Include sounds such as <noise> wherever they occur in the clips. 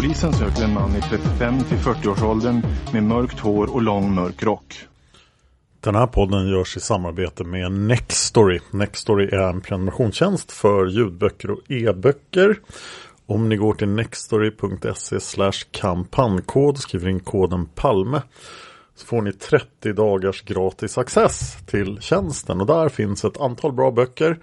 Polisen söker en man i 35 till 40-årsåldern med mörkt hår och lång mörk rock. Den här podden görs i samarbete med Nextory. Nextory är en prenumerationstjänst för ljudböcker och e-böcker. Om ni går till nextory.se kampankod och skriver in koden PALME så får ni 30 dagars gratis access till tjänsten och där finns ett antal bra böcker.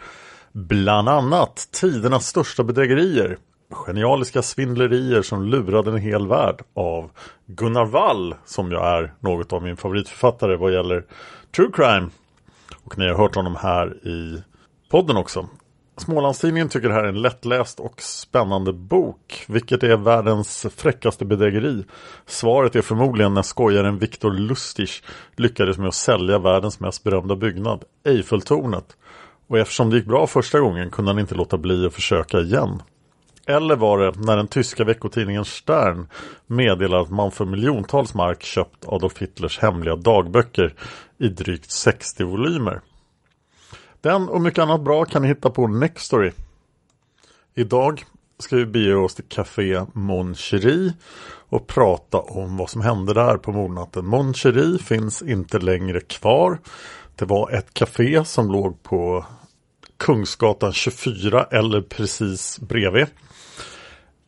Bland annat Tidernas största bedrägerier Genialiska svindlerier som lurade en hel värld av Gunnar Wall som jag är något av min favoritförfattare vad gäller true crime. Och ni har hört honom här i podden också. Smålandstidningen tycker det här är en lättläst och spännande bok. Vilket är världens fräckaste bedrägeri? Svaret är förmodligen när skojaren Viktor Lustig lyckades med att sälja världens mest berömda byggnad, Eiffeltornet. Och eftersom det gick bra första gången kunde han inte låta bli att försöka igen. Eller var det när den tyska veckotidningen Stern meddelade att man för miljontals mark köpt Adolf Hitlers hemliga dagböcker i drygt 60 volymer. Den och mycket annat bra kan ni hitta på Nextory. Idag ska vi bege oss till Café Mon Cherie och prata om vad som hände där på mordnatten. Mon Cherie finns inte längre kvar. Det var ett café som låg på Kungsgatan 24 eller precis bredvid.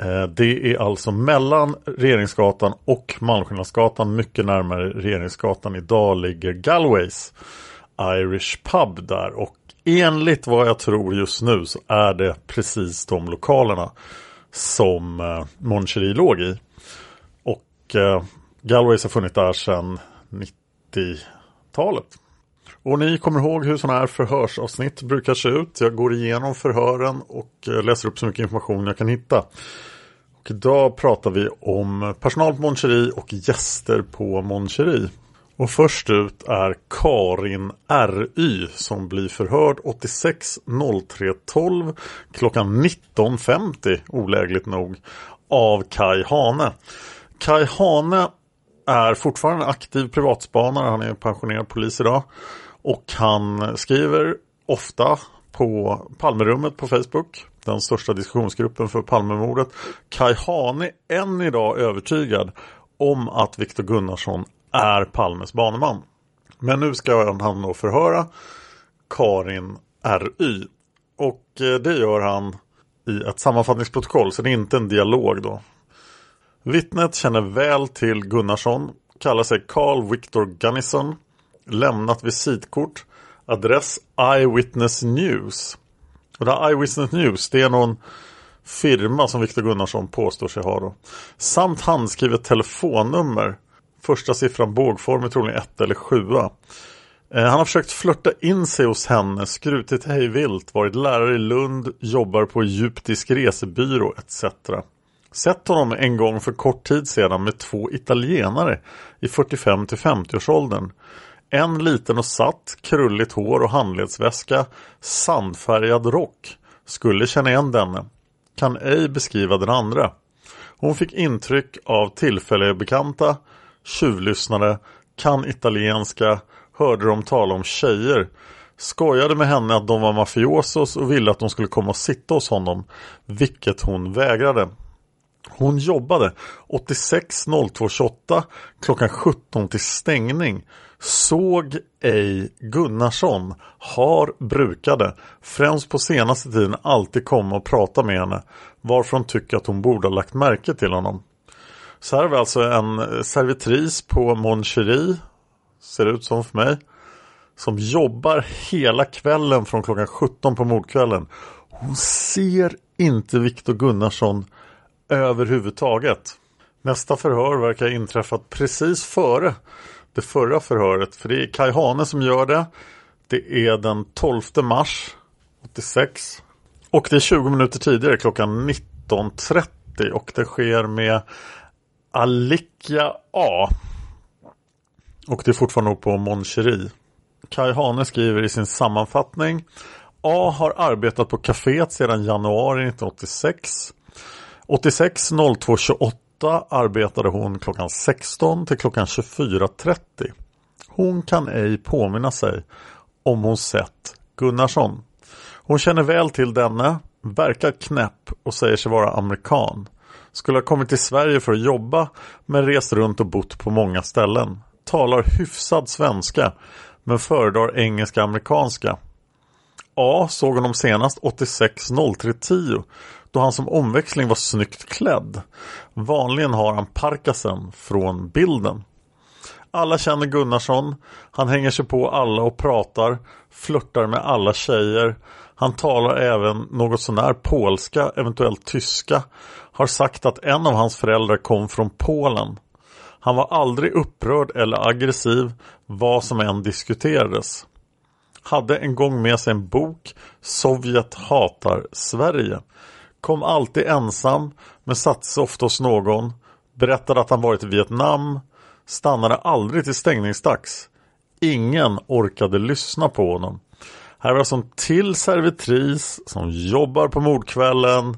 Eh, det är alltså mellan Regeringsgatan och Malmskillnadsgatan, mycket närmare Regeringsgatan. Idag ligger Galways Irish Pub där och enligt vad jag tror just nu så är det precis de lokalerna som eh, Mon Cherie låg i. Och eh, Galways har funnits där sedan 90-talet. Och ni kommer ihåg hur sådana här förhörsavsnitt brukar se ut. Jag går igenom förhören och eh, läser upp så mycket information jag kan hitta. Och idag pratar vi om personal på Moncheri och gäster på Moncheri. Och först ut är Karin R.Y. som blir förhörd 86.03.12 klockan 19.50 olägligt nog av Kai Hane. Kai Hane är fortfarande aktiv privatspanare, han är pensionerad polis idag. Och han skriver ofta på Palmerummet på Facebook den största diskussionsgruppen för Palmemordet. Kai Hane än idag övertygad om att Viktor Gunnarsson är Palmes baneman. Men nu ska han då förhöra Karin R.Y. Och eh, det gör han i ett sammanfattningsprotokoll så det är inte en dialog då. Vittnet känner väl till Gunnarsson, kallar sig Carl Victor Gunnison, lämnat visitkort, adress Eyewitness News. Och det här Eyewitness News det är någon firma som Viktor Gunnarsson påstår sig ha då. Samt handskrivet telefonnummer. Första siffran bågform är troligen 1 eller 7. Eh, han har försökt flörta in sig hos henne, skrutit hejvilt, varit lärare i Lund, jobbar på egyptisk resebyrå etc. Sett honom en gång för kort tid sedan med två italienare i 45 till 50-årsåldern. En liten och satt, krulligt hår och handledsväska, sandfärgad rock. Skulle känna igen denne. Kan ej beskriva den andra. Hon fick intryck av tillfälliga bekanta, tjuvlyssnade, kan italienska, hörde dem tala om tjejer. Skojade med henne att de var mafiosos och ville att de skulle komma och sitta hos honom. Vilket hon vägrade. Hon jobbade 86.02.28 klockan 17 till stängning. Såg ej Gunnarsson. Har brukade. Främst på senaste tiden alltid komma och prata med henne. Varför hon tycker att hon borde ha lagt märke till honom. Så här har vi alltså en servitris på Mon Cherie. Ser det ut som för mig. Som jobbar hela kvällen från klockan 17 på mordkvällen. Hon ser inte Viktor Gunnarsson överhuvudtaget. Nästa förhör verkar ha inträffat precis före det förra förhöret. För det är Kai Hane som gör det. Det är den 12 mars 86. Och det är 20 minuter tidigare klockan 19.30 och det sker med Alikia A. Och det är fortfarande på Mon Cherie. Kai Hane skriver i sin sammanfattning A har arbetat på kaféet sedan januari 1986. 86 02 8 arbetade hon klockan 16 till klockan 24.30. Hon kan ej påminna sig om hon sett Gunnarsson. Hon känner väl till denne, verkar knäpp och säger sig vara amerikan. Skulle ha kommit till Sverige för att jobba men rest runt och bott på många ställen. Talar hyfsad svenska men föredrar engelska amerikanska. A såg honom senast 86 03 10 då han som omväxling var snyggt klädd. Vanligen har han parkasen från bilden. Alla känner Gunnarsson. Han hänger sig på alla och pratar, flörtar med alla tjejer. Han talar även något sånär polska, eventuellt tyska. Har sagt att en av hans föräldrar kom från Polen. Han var aldrig upprörd eller aggressiv, vad som än diskuterades. Hade en gång med sig en bok Sovjet hatar Sverige. Kom alltid ensam men satte sig ofta hos någon. Berättade att han varit i Vietnam. Stannade aldrig till stängningsdags. Ingen orkade lyssna på honom. Här var som till servitris som jobbar på mordkvällen.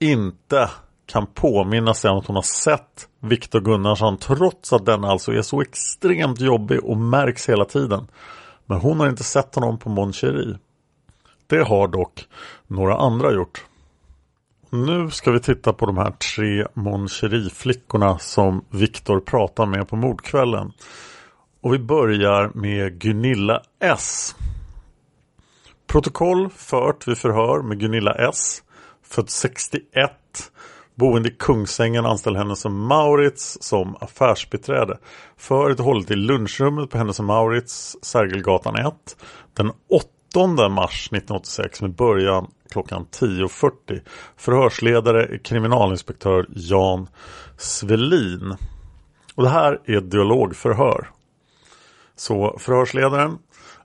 Inte kan påminna sig om att hon har sett Viktor Gunnarsson trots att den alltså är så extremt jobbig och märks hela tiden. Men hon har inte sett honom på Mon Det har dock några andra gjort. Nu ska vi titta på de här tre Mon flickorna som Viktor pratar med på mordkvällen. Och vi börjar med Gunilla S. Protokoll fört vid förhör med Gunilla S. Född 61. Boende i Kungsängen anställde henne som Maurits som affärsbiträde. Förhöret hållet i lunchrummet på Hennes som Maurits, Sergelgatan 1. Den 8 mars 1986 med början klockan 10.40. Förhörsledare är kriminalinspektör Jan Svelin. Och det här är dialogförhör. Så förhörsledaren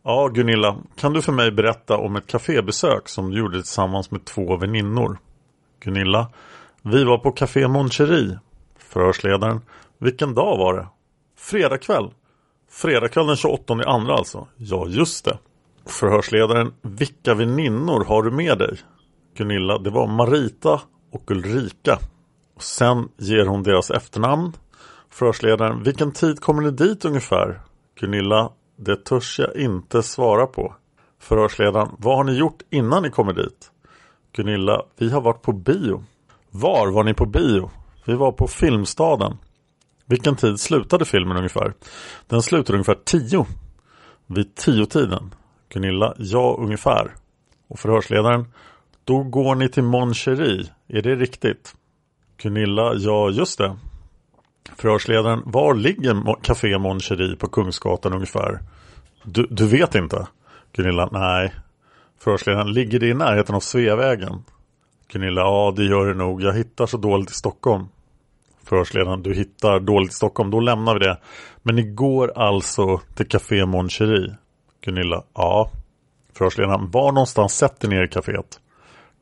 Ja Gunilla, kan du för mig berätta om ett kafébesök som du gjorde tillsammans med två väninnor? Gunilla Vi var på Café Mon Cherie. Förhörsledaren Vilken dag var det? Fredag kväll. Fredag kväll den 28 andra alltså. Ja just det. Förhörsledaren Vilka väninnor har du med dig? Gunilla Det var Marita och Ulrika. Och sen ger hon deras efternamn. Förhörsledaren Vilken tid kommer ni dit ungefär? Gunilla Det törs jag inte svara på. Förhörsledaren Vad har ni gjort innan ni kommer dit? Gunilla Vi har varit på bio. Var var ni på bio? Vi var på Filmstaden. Vilken tid slutade filmen ungefär? Den slutade ungefär tio. Vid tio tiden. Gunilla, ja ungefär. Och förhörsledaren, då går ni till Mon är det riktigt? Gunilla, ja just det. Förhörsledaren, var ligger Café Mon på Kungsgatan ungefär? Du, du vet inte? Gunilla, nej. Förhörsledaren, ligger det i närheten av Sveavägen? Gunilla, ja det gör det nog. Jag hittar så dåligt i Stockholm. Förhörsledaren, du hittar dåligt i Stockholm, då lämnar vi det. Men ni går alltså till Café Mon Gunilla, ja. Förhörsledaren, var någonstans sätter ni er i kaféet?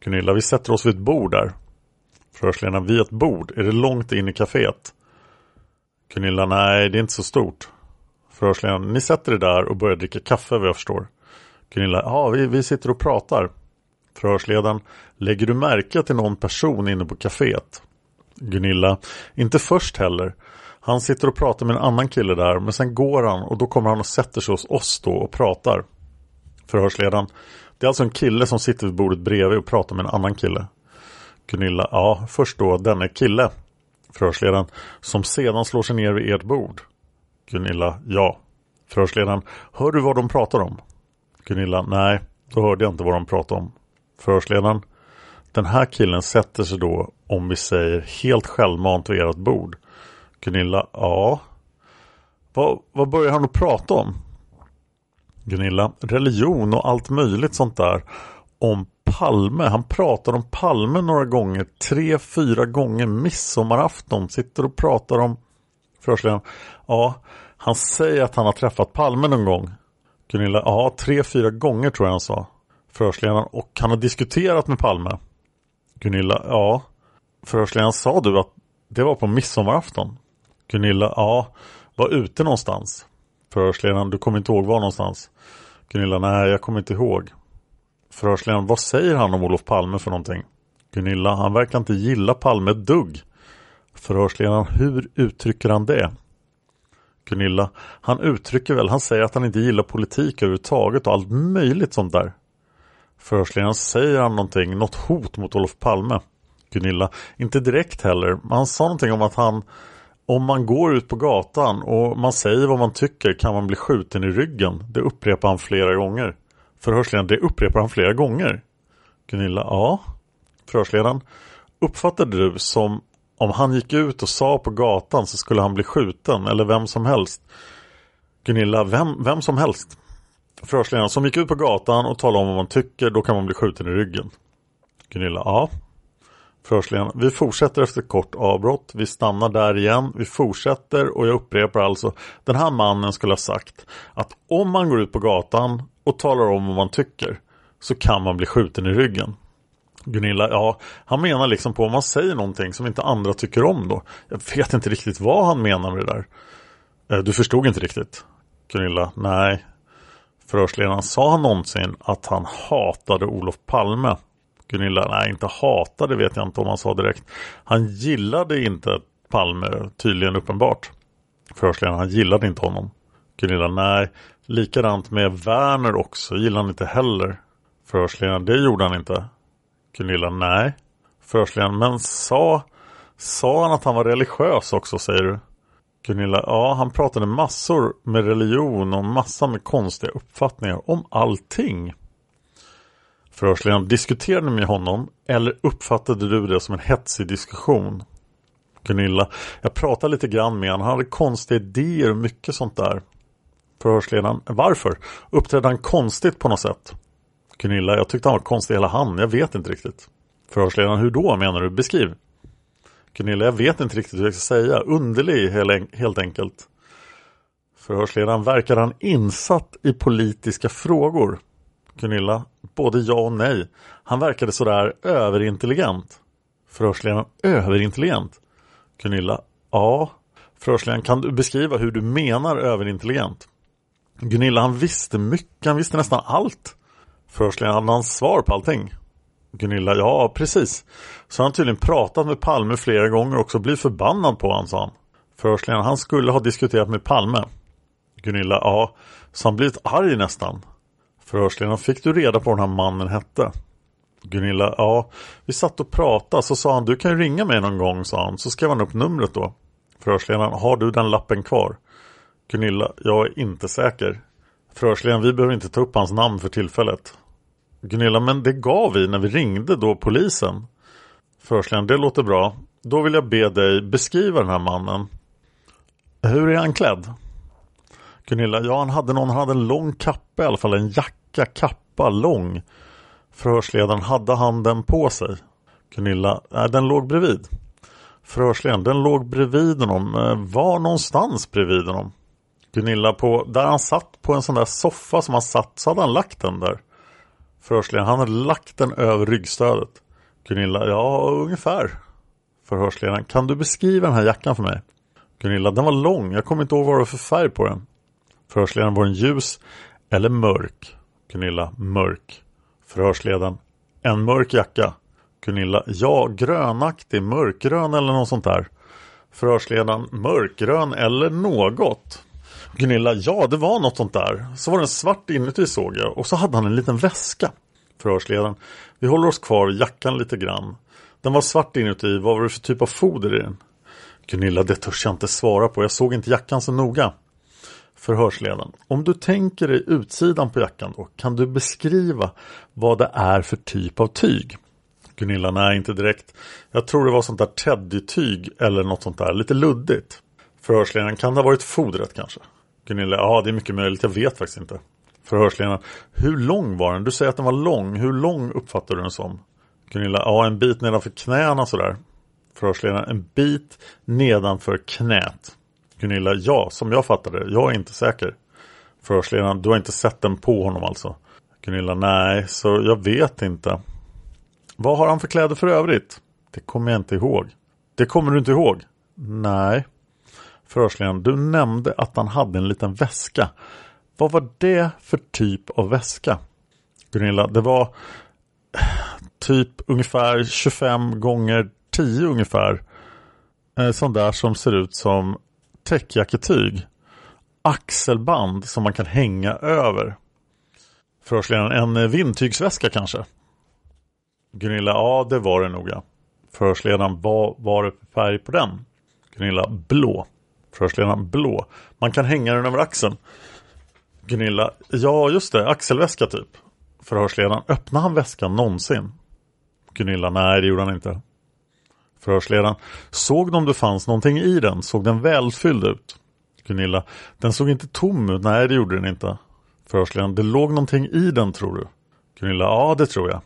Gunilla, vi sätter oss vid ett bord där. Förhörsledaren, vid ett bord? Är det långt in i kaféet? Gunilla, nej det är inte så stort. Förhörsledaren, ni sätter er där och börjar dricka kaffe vad jag förstår. Gunilla, ja vi, vi sitter och pratar. Förhörsledaren, lägger du märke till någon person inne på kaféet? Gunilla, inte först heller. Han sitter och pratar med en annan kille där men sen går han och då kommer han och sätter sig hos oss då och pratar. Förhörsledaren, det är alltså en kille som sitter vid bordet bredvid och pratar med en annan kille. Gunilla, ja först då denne kille. Förhörsledaren, som sedan slår sig ner vid ert bord. Gunilla, ja. Förhörsledaren, hör du vad de pratar om? Gunilla, nej, då hörde jag inte vad de pratade om. Förhörsledaren, den här killen sätter sig då, om vi säger helt självmant vid ert bord. Gunilla, ja. Vad, vad börjar han att prata om? Gunilla, religion och allt möjligt sånt där. Om Palme, han pratar om Palme några gånger, tre, fyra gånger midsommarafton, sitter och pratar om Förhörsledaren, ja, han säger att han har träffat Palme någon gång. Gunilla, ja, tre, fyra gånger tror jag han sa. Förhörsledaren, och han har diskuterat med Palme. Gunilla, ja. Förhörsledaren, sa du att det var på midsommarafton? Gunilla, ja, var ute någonstans. Förhörsledaren, du kommer inte ihåg var någonstans? Gunilla, nej, jag kommer inte ihåg. Förhörsledaren, vad säger han om Olof Palme för någonting? Gunilla, han verkar inte gilla Palme ett dugg. Förhörsledaren, hur uttrycker han det? Gunilla, han uttrycker väl, han säger att han inte gillar politik överhuvudtaget och allt möjligt sånt där. Förhörsledaren, säger han någonting, något hot mot Olof Palme? Gunilla, inte direkt heller. Men han sa någonting om att han, om man går ut på gatan och man säger vad man tycker kan man bli skjuten i ryggen. Det upprepar han flera gånger. Förhörsledaren, det upprepar han flera gånger. Gunilla, ja. Förhörsledaren, uppfattade du som om han gick ut och sa på gatan så skulle han bli skjuten eller vem som helst. Gunilla, vem, vem som helst. Förhörsledaren som gick ut på gatan och talade om vad man tycker, då kan man bli skjuten i ryggen. Gunilla, ja. Förhörsledaren, vi fortsätter efter ett kort avbrott. Vi stannar där igen. Vi fortsätter och jag upprepar alltså. Den här mannen skulle ha sagt att om man går ut på gatan och talar om vad man tycker så kan man bli skjuten i ryggen. Gunilla, ja, han menar liksom på om man säger någonting som inte andra tycker om då. Jag vet inte riktigt vad han menar med det där. Eh, du förstod inte riktigt? Gunilla, nej. Förhörsledaren, sa han någonsin att han hatade Olof Palme? Gunilla, nej inte hatade vet jag inte om han sa direkt. Han gillade inte Palme, tydligen uppenbart. Förhörsledaren, han gillade inte honom. Gunilla, nej. Likadant med Werner också, gillade han inte heller. Förhörsledaren, det gjorde han inte. Gunilla, nej. Förhörsledaren, men sa, sa han att han var religiös också säger du? Gunilla, ja han pratade massor med religion och massa med konstiga uppfattningar om allting. Förhörsledaren, diskuterade ni med honom eller uppfattade du det som en hetsig diskussion? Gunilla, jag pratade lite grann med honom. Han hade konstiga idéer och mycket sånt där. Förhörsledaren, varför? Uppträdde han konstigt på något sätt? Gunilla, jag tyckte han var konstig hela han. Jag vet inte riktigt. Förhörsledaren, hur då menar du? Beskriv. Gunilla, jag vet inte riktigt hur jag ska säga. Underlig helt enkelt. Förhörsledaren, verkar han insatt i politiska frågor? Gunilla, både ja och nej. Han verkade sådär överintelligent. Förhörsledaren, överintelligent? Gunilla, ja. Förhörsledaren, kan du beskriva hur du menar överintelligent? Gunilla, han visste mycket, han visste nästan allt. Förhörsledaren, hade han svar på allting? Gunilla, ja precis. Så han tydligen pratat med Palme flera gånger och också blivit förbannad på honom, sa han. Förhörsledaren, han skulle ha diskuterat med Palme. Gunilla, ja. Så han blivit arg nästan. Förhörsledaren, fick du reda på vad den här mannen hette? Gunilla, ja. Vi satt och pratade så sa han, du kan ju ringa mig någon gång, sa han. Så skrev han upp numret då. Förhörsledaren, har du den lappen kvar? Gunilla, jag är inte säker. Förhörsledaren, vi behöver inte ta upp hans namn för tillfället. Gunilla, men det gav vi när vi ringde då polisen. Förhörsledaren, det låter bra. Då vill jag be dig beskriva den här mannen. Hur är han klädd? Gunilla, ja han hade någon, han hade en lång kappa i alla fall, en jacka, kappa, lång. Förhörsledaren, hade handen på sig? Gunilla, nej, den låg bredvid. Förhörsledaren, den låg bredvid honom. Eh, var någonstans bredvid honom? Gunilla, på, där han satt på en sån där soffa som han satt så hade han lagt den där. Förhörsledaren, han hade lagt den över ryggstödet. Gunilla, ja ungefär. Förhörsledaren, kan du beskriva den här jackan för mig? Gunilla, den var lång, jag kommer inte ihåg vad det var för färg på den. Förhörsledaren, var den ljus eller mörk? Gunilla, mörk. Förhörsledaren, en mörk jacka. Gunilla, ja grönaktig, mörkgrön eller något sånt där. Förhörsledaren, mörkgrön eller något. Gunilla, ja det var något sånt där. Så var den svart inuti såg jag och så hade han en liten väska. Förhörsledaren, vi håller oss kvar vid jackan lite grann. Den var svart inuti, vad var det för typ av foder i den? Gunilla, det törs jag inte svara på, jag såg inte jackan så noga. Förhörsledaren, om du tänker dig utsidan på jackan då, kan du beskriva vad det är för typ av tyg? Gunilla, nej inte direkt. Jag tror det var sånt där teddytyg eller något sånt där, lite luddigt. Förhörsledaren, kan det ha varit fodret kanske? Gunilla, ja det är mycket möjligt, jag vet faktiskt inte. Förhörsledaren, hur lång var den? Du säger att den var lång, hur lång uppfattar du den som? Gunilla, ja en bit nedanför knäna sådär. Förhörsledaren, en bit nedanför knät. Gunilla, ja som jag fattade det, jag är inte säker. Förhörsledaren, du har inte sett den på honom alltså? Gunilla, nej, så jag vet inte. Vad har han för kläder för övrigt? Det kommer jag inte ihåg. Det kommer du inte ihåg? Nej. Förhörsledaren, du nämnde att han hade en liten väska. Vad var det för typ av väska? Gunilla, det var typ ungefär 25 gånger 10 ungefär. Eh, sån där som ser ut som täckjacketyg. Axelband som man kan hänga över. Förhörsledaren, en eh, vindtygsväska kanske? Gunilla, ja det var det nog ja. Förhörsledaren, vad var det för färg på den? Gunilla, blå. Förhörsledaren, blå. Man kan hänga den över axeln. Gunilla, ja just det, axelväska typ. Förhörsledaren, öppnade han väskan någonsin? Gunilla, nej det gjorde han inte. Förhörsledaren, såg du om det fanns någonting i den? Såg den välfylld ut? Gunilla, den såg inte tom ut, nej det gjorde den inte. Förhörsledaren, det låg någonting i den tror du? Gunilla, ja det tror jag.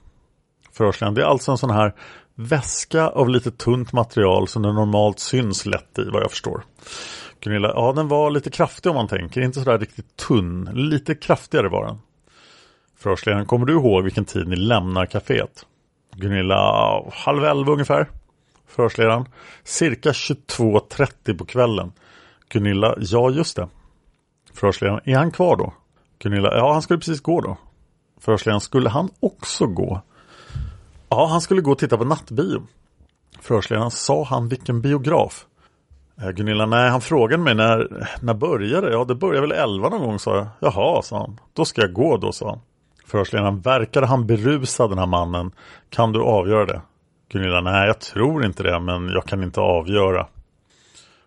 Förhörsledaren, det är alltså en sån här väska av lite tunt material som det normalt syns lätt i vad jag förstår. Gunilla, ja den var lite kraftig om man tänker, inte sådär riktigt tunn, lite kraftigare var den. Förhörsledaren, kommer du ihåg vilken tid ni lämnar kaféet? Gunilla, halv elva ungefär. Förhörsledaren, cirka 22.30 på kvällen. Gunilla, ja just det. Förhörsledaren, är han kvar då? Gunilla, ja han skulle precis gå då. Förhörsledaren, skulle han också gå? Ja, han skulle gå och titta på nattbio. Förhörsledaren, sa han vilken biograf? Eh, Gunilla, nej han frågade mig när, när började Ja det började väl elva någon gång sa jag. Jaha, sa han. Då ska jag gå då, sa han. Förhörsledaren, verkade han berusad den här mannen? Kan du avgöra det? Gunilla, nej jag tror inte det men jag kan inte avgöra.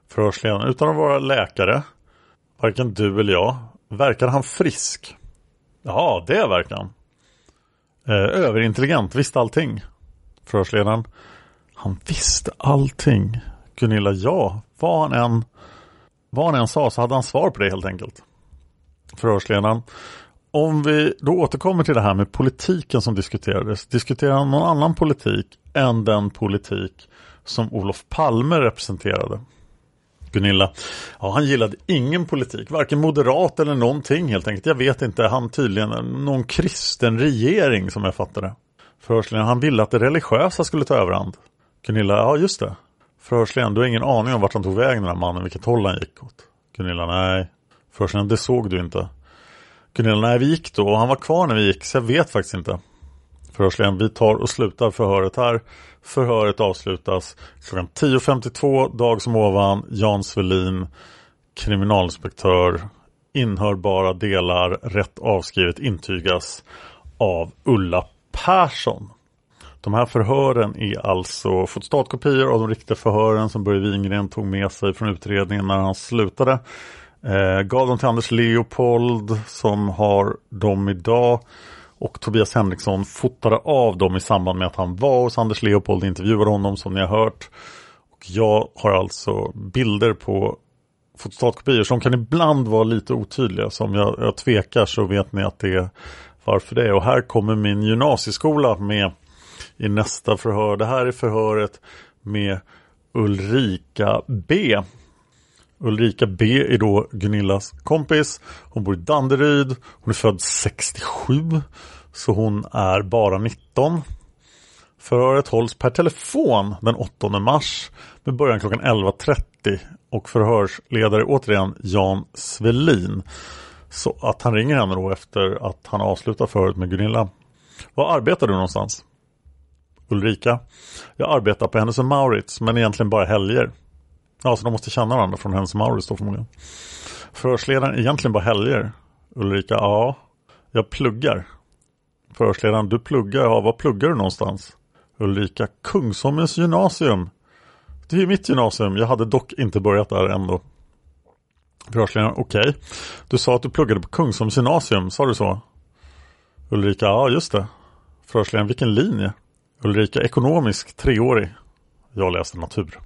Förhörsledaren, utan att vara läkare, varken du eller jag, verkar han frisk? Ja, det verkar han. Eh, överintelligent, visste allting. Förhörsledaren, han visste allting. Gunilla, ja, vad han än, vad han än sa så hade han svar på det helt enkelt. Förhörsledaren, om vi då återkommer till det här med politiken som diskuterades. Diskuterar han någon annan politik än den politik som Olof Palme representerade? Gunilla, ja han gillade ingen politik, varken moderat eller någonting helt enkelt. Jag vet inte, han tydligen någon kristen regering som jag fattade. Förhörsledaren, han ville att det religiösa skulle ta överhand. Gunilla, ja just det. Förhörsledaren, du har ingen aning om vart han tog vägen den här mannen, vilket håll han gick åt. Gunilla, nej. Förhörsledaren, det såg du inte. Gunilla, nej vi gick då och han var kvar när vi gick så jag vet faktiskt inte. Förhörsledaren, vi tar och slutar förhöret här. Förhöret avslutas klockan 10.52 dag som ovan. Jan Svelin, kriminalinspektör. Inhörbara delar, rätt avskrivet intygas av Ulla Persson. De här förhören är alltså fotostatkopior av de riktiga förhören som Börje Wingren tog med sig från utredningen när han slutade. Eh, gav dem till Anders Leopold som har dem idag. Och Tobias Henriksson fotade av dem i samband med att han var hos Anders Leopold och intervjuade honom som ni har hört. Och jag har alltså bilder på fotostatkopior som kan ibland vara lite otydliga. Så om jag, jag tvekar så vet ni att det är varför det är. Och här kommer min gymnasieskola med i nästa förhör. Det här är förhöret med Ulrika B. Ulrika B är då Gunillas kompis. Hon bor i Danderyd. Hon är född 67. Så hon är bara 19. Förhöret hålls per telefon den 8 mars med början klockan 11.30 och förhörsledare återigen Jan Svelin. Så att han ringer henne då efter att han avslutar förhöret med Gunilla. Var arbetar du någonstans? Ulrika. Jag arbetar på Hennes Maurits men egentligen bara helger. Ja, så de måste känna varandra från Hennes Mauritz då förmodligen. Förhörsledaren egentligen bara helger. Ulrika. Ja, jag pluggar. Förhörsledaren. Du pluggar? Ja, var pluggar du någonstans? Ulrika. Kungsholmens gymnasium. Det är ju mitt gymnasium. Jag hade dock inte börjat där ändå. Förhörsledaren. Okej. Okay. Du sa att du pluggade på Kungsholms gymnasium. Sa du så? Ulrika. Ja, just det. Förhörsledaren. Vilken linje? Ulrika. Ekonomisk. Treårig. Jag läste natur.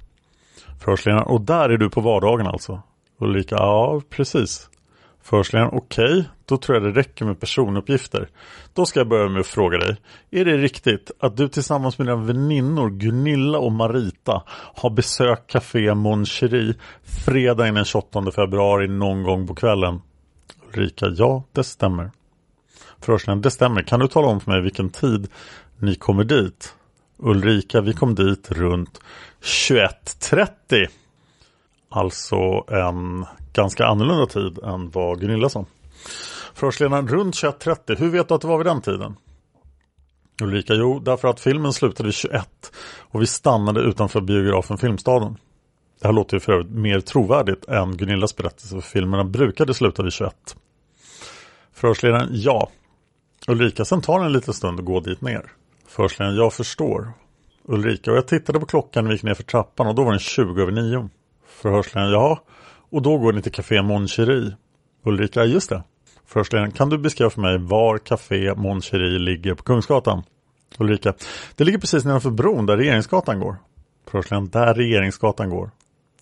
Förhörsledaren. Och där är du på vardagen alltså? Ulrika. Ja, precis. Förhörsledaren, okej, okay, då tror jag det räcker med personuppgifter. Då ska jag börja med att fråga dig. Är det riktigt att du tillsammans med dina väninnor Gunilla och Marita har besökt Café Mon Cherie fredagen den 28 februari någon gång på kvällen? Ulrika, ja, det stämmer. Förhörsledaren, det stämmer. Kan du tala om för mig vilken tid ni kommer dit? Ulrika, vi kom dit runt 21.30. Alltså en ganska annorlunda tid än vad Gunilla sa. Förhörsledaren runt 21.30. Hur vet du att det var vid den tiden? Ulrika, jo, därför att filmen slutade vid 21 och vi stannade utanför biografen Filmstaden. Det här låter ju för övrigt mer trovärdigt än Gunillas berättelse för filmerna brukade sluta vid 21. Förhörsledaren, ja. Ulrika, sen tar det en liten stund att gå dit ner. Förhörsledaren, jag förstår. Ulrika, och jag tittade på klockan när vi gick ner för trappan och då var den 20 över 9. Förhörsledaren, ja. Och då går ni till Café Mon Cherie. Ulrika, just det. Förhörsledaren, kan du beskriva för mig var Café Mon Cherie ligger på Kungsgatan? Ulrika, det ligger precis nedanför bron där Regeringsgatan går. Förhörsledaren, där Regeringsgatan går.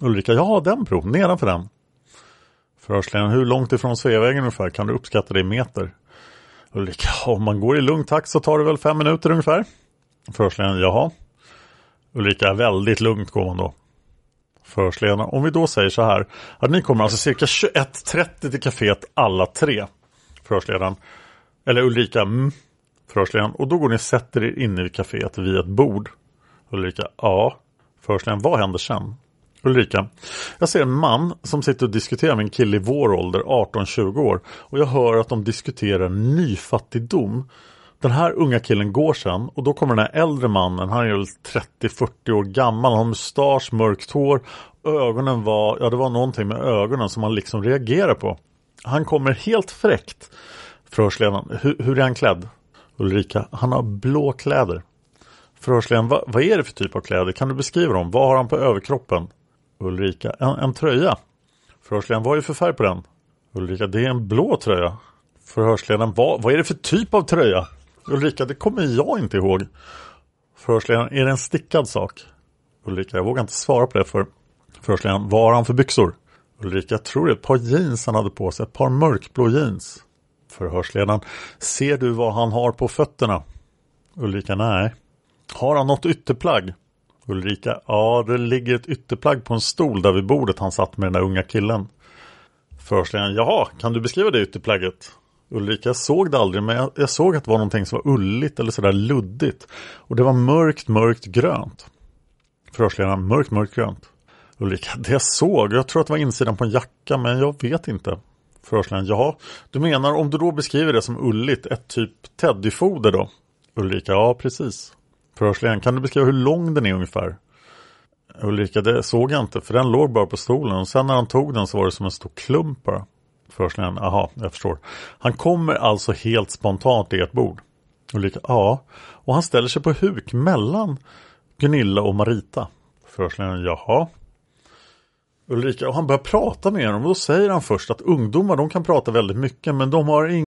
Ulrika, ja den bron, nedanför den. Förhörsledaren, hur långt ifrån Sveavägen ungefär kan du uppskatta det i meter? Ulrika, om man går i lugn takt så tar det väl fem minuter ungefär. Förhörsledaren, jaha. Ulrika, väldigt lugnt går man då. Förhörsledaren, om vi då säger så här att ni kommer alltså cirka 21.30 till kaféet alla tre. Förhörsledaren, eller Ulrika, mm. Förhörsledaren, och då går ni och sätter er inne vid kaféet vid ett bord. Ulrika, ja. Förhörsledaren, vad händer sen? Ulrika, jag ser en man som sitter och diskuterar med en kille i vår ålder, 18-20 år. Och jag hör att de diskuterar nyfattigdom. Den här unga killen går sen och då kommer den här äldre mannen, han är väl 30-40 år gammal, han har mustasch, mörkt hår. Ögonen var, ja det var någonting med ögonen som han liksom reagerar på. Han kommer helt fräckt. Förhörsledaren, hur, hur är han klädd? Ulrika, han har blå kläder. Förhörsledaren, vad, vad är det för typ av kläder? Kan du beskriva dem? Vad har han på överkroppen? Ulrika, en, en tröja. Förhörsledaren, vad är det för färg på den? Ulrika, det är en blå tröja. Förhörsledaren, vad, vad är det för typ av tröja? Ulrika, det kommer jag inte ihåg. Förhörsledaren, är det en stickad sak? Ulrika, jag vågar inte svara på det för förhörsledaren, vad har han för byxor? Ulrika, jag tror det är ett par jeans han hade på sig, ett par mörkblå jeans. Förhörsledaren, ser du vad han har på fötterna? Ulrika, nej. Har han något ytterplagg? Ulrika, ja det ligger ett ytterplagg på en stol där vid bordet han satt med den där unga killen. Förhörsledaren, jaha, kan du beskriva det ytterplagget? Ulrika, jag såg det aldrig men jag, jag, såg att det var någonting som var ulligt eller sådär luddigt. Och det var mörkt, mörkt grönt. Förhörsledaren, mörkt, mörkt grönt. Ulrika, det jag såg, jag tror att det var insidan på en jacka men jag vet inte. Förhörsledaren, jaha, du menar om du då beskriver det som ulligt, ett typ teddyfoder då? Ulrika, ja precis. Förhörsledaren, kan du beskriva hur lång den är ungefär? Ulrika, det såg jag inte för den låg bara på stolen och sen när han tog den så var det som en stor klump bara. Förhörsledaren, jaha, jag förstår. Han kommer alltså helt spontant till ert bord. Ulrika, ja. Och han ställer sig på huk mellan Gunilla och Marita. Förhörsledaren, jaha. Ulrika, och han börjar prata med dem och då säger han först att ungdomar de kan prata väldigt mycket men de har ingen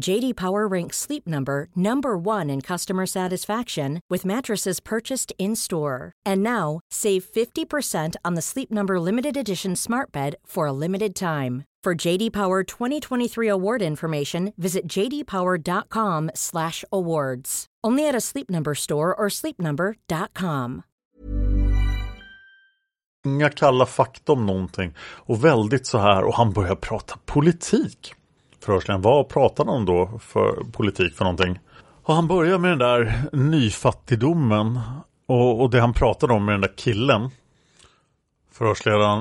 JD Power ranks Sleep Number number 1 in customer satisfaction with mattresses purchased in-store. And now, save 50% on the Sleep Number limited edition Smart Bed for a limited time. For JD Power 2023 award information, visit jdpower.com/awards. Only at a Sleep Number store or sleepnumber.com. Inga kalla fakta om någonting och väldigt så här och han börjar prata politik. Förhörsledaren, vad pratade han då för politik för någonting? Och han börjar med den där nyfattigdomen och, och det han pratade om med den där killen. Förhörsledaren,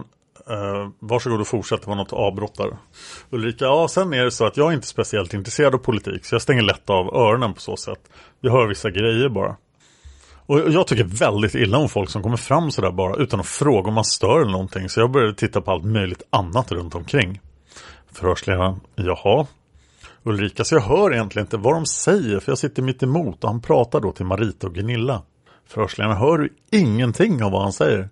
eh, varsågod och fortsätt, det var något avbrott där. Ulrika, ja sen är det så att jag är inte speciellt intresserad av politik så jag stänger lätt av öronen på så sätt. Jag hör vissa grejer bara. Och jag tycker väldigt illa om folk som kommer fram sådär bara utan att fråga om man stör eller någonting. Så jag började titta på allt möjligt annat runt omkring. Förhörsledaren, jaha. Ulrika, så jag hör egentligen inte vad de säger för jag sitter mitt emot och han pratar då till Marita och Gunilla. Förhörsledaren, hör du ingenting av vad han säger?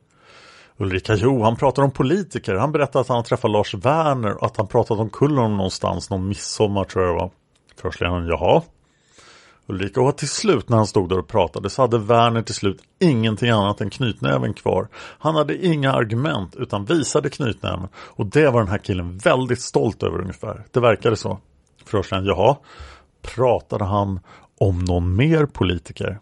Ulrika, jo, han pratar om politiker. Han berättar att han har träffat Lars Werner och att han pratat om Kullen någonstans någon midsommar tror jag det var. Förhörsledaren, jaha. Ulrika, och till slut när han stod där och pratade så hade Werner till slut ingenting annat än knytnäven kvar. Han hade inga argument utan visade knytnäven och det var den här killen väldigt stolt över ungefär. Det verkade så. Förhörsledaren, jaha. Pratade han om någon mer politiker?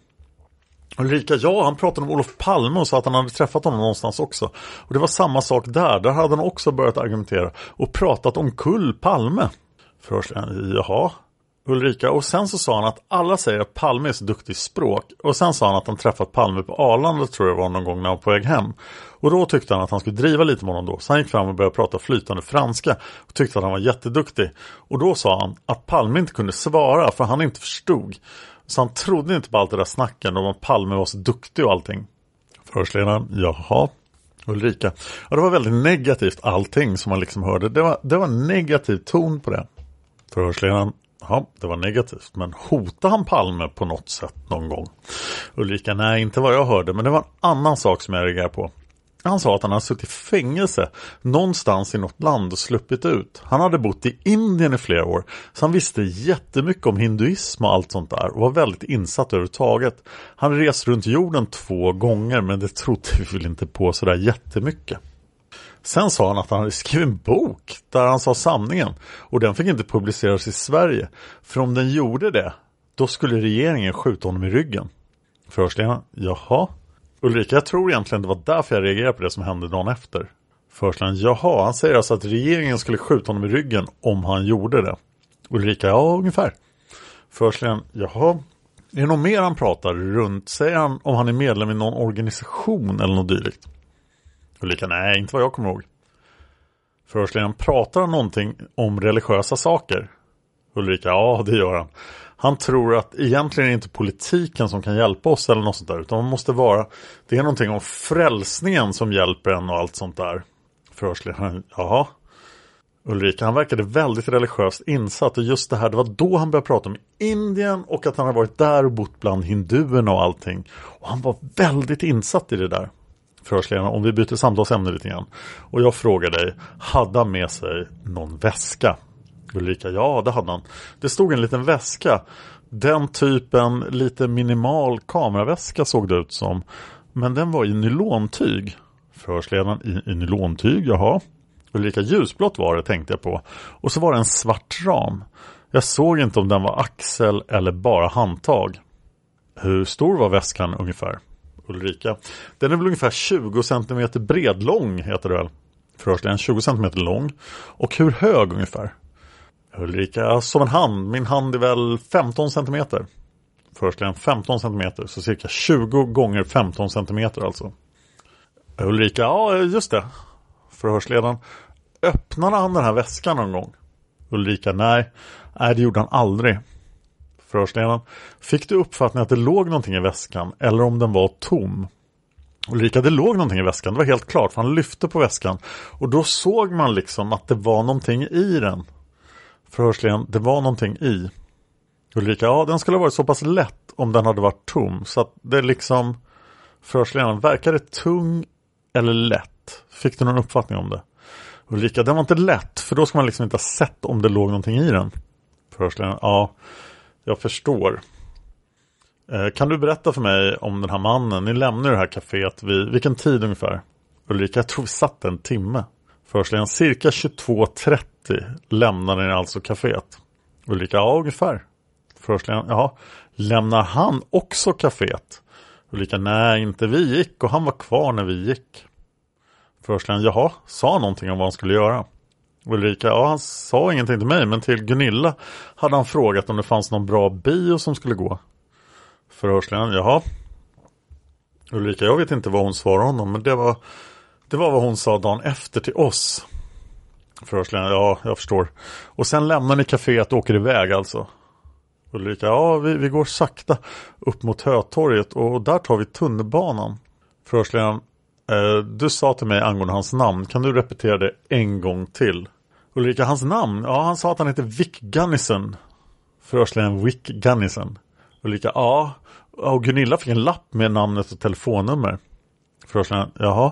Ulrika, ja, han pratade om Olof Palme och sa att han hade träffat honom någonstans också. Och det var samma sak där, där hade han också börjat argumentera och pratat om kull Palme. Förhörsledaren, jaha. Ulrika, och sen så sa han att alla säger att Palme är så duktig i språk. Och sen sa han att han träffat Palme på Arlanda tror jag var någon gång när han var på väg hem. Och då tyckte han att han skulle driva lite med honom då. Så han gick fram och började prata flytande franska och tyckte att han var jätteduktig. Och då sa han att Palme inte kunde svara för han inte förstod. Så han trodde inte på allt det där snacken om att Palme var så duktig och allting. Förhörsledaren, jaha. Ulrika, ja det var väldigt negativt allting som man liksom hörde. Det var, det var negativ ton på det. Förhörsledaren, Ja, det var negativt. Men hotade han Palme på något sätt någon gång? Ulrika, nej inte vad jag hörde. Men det var en annan sak som jag reagerade på. Han sa att han hade suttit i fängelse någonstans i något land och sluppit ut. Han hade bott i Indien i flera år så han visste jättemycket om hinduism och allt sånt där och var väldigt insatt överhuvudtaget. Han rest runt jorden två gånger men det trodde vi väl inte på sådär jättemycket. Sen sa han att han hade skrivit en bok där han sa sanningen och den fick inte publiceras i Sverige. För om den gjorde det, då skulle regeringen skjuta honom i ryggen. Förhörsledaren, jaha? Ulrika, jag tror egentligen det var därför jag reagerade på det som hände dagen efter. Förhörsledaren, jaha, han säger alltså att regeringen skulle skjuta honom i ryggen om han gjorde det. Ulrika, ja ungefär. Förhörsledaren, jaha, är det något mer han pratar runt? Säger han om han är medlem i någon organisation eller något dylikt? Ulrika, nej, inte vad jag kommer ihåg. Förhörsledaren, pratar han någonting om religiösa saker? Ulrika, ja det gör han. Han tror att egentligen är det inte politiken som kan hjälpa oss eller något sånt där. Utan man måste vara, det är någonting om frälsningen som hjälper en och allt sånt där. Förhörsledaren, jaha. Ulrika, han verkade väldigt religiöst insatt och just det här, det var då han började prata om Indien och att han har varit där och bott bland hinduerna och allting. Och han var väldigt insatt i det där. Förhörsledaren, om vi byter samtalsämne lite grann. Och jag frågar dig, hade han med sig någon väska? Ulrika, ja det hade han. Det stod en liten väska. Den typen lite minimal kameraväska såg det ut som. Men den var i nylontyg. Förhörsledaren, i, i nylontyg, jaha. Ulrika, ljusblått var det tänkte jag på. Och så var det en svart ram. Jag såg inte om den var axel eller bara handtag. Hur stor var väskan ungefär? Ulrika. Den är väl ungefär 20 cm bred lång heter det väl? Förhörsledaren 20 cm lång. Och hur hög ungefär? Ulrika, som en hand. Min hand är väl 15 cm. Förhörsledaren 15 cm. Så cirka 20 gånger 15 cm alltså. Ulrika, ja just det. Förhörsledaren. Öppnade han den här väskan någon gång? Ulrika, nej. Nej, det gjorde han aldrig. Förhörsledaren. Fick du uppfattningen att det låg någonting i väskan eller om den var tom? Ulrika, det låg någonting i väskan. Det var helt klart. För han lyfte på väskan. Och då såg man liksom att det var någonting i den. Förhörsledaren, det var någonting i. Ulrika, ja den skulle ha varit så pass lätt om den hade varit tom. Så att det liksom Förhörsledaren, verkar det tung eller lätt? Fick du någon uppfattning om det? Ulrika, den var inte lätt för då ska man liksom inte ha sett om det låg någonting i den. Förhörsledaren, ja jag förstår. Eh, kan du berätta för mig om den här mannen? Ni lämnar det här kaféet vid vilken tid ungefär? Ulrika, jag tror vi satt en timme. Förhörsledaren, cirka 22.30 lämnade ni alltså kaféet. Ulrika, ja ungefär. Förhörsledaren, ja. Lämnar han också kaféet? Ulrika, nej inte vi gick och han var kvar när vi gick. Förhörsledaren, jaha, sa han någonting om vad han skulle göra? Ulrika, ja han sa ingenting till mig men till Gunilla hade han frågat om det fanns någon bra bio som skulle gå. Förhörsledaren, jaha. Ulrika, jag vet inte vad hon svarade honom men det var, det var vad hon sa dagen efter till oss. Förhörsledaren, ja jag förstår. Och sen lämnar ni kaféet och åker iväg alltså. Ulrika, ja vi, vi går sakta upp mot Hötorget och där tar vi tunnelbanan. Förhörsledaren, eh, du sa till mig angående hans namn, kan du repetera det en gång till? Ulrika, hans namn? Ja, han sa att han heter Vic Gunnison. Förhörsledaren Vic Gunnison. Ulrika, ja. Och Gunilla fick en lapp med namnet och telefonnummer. Förhörsledaren, jaha.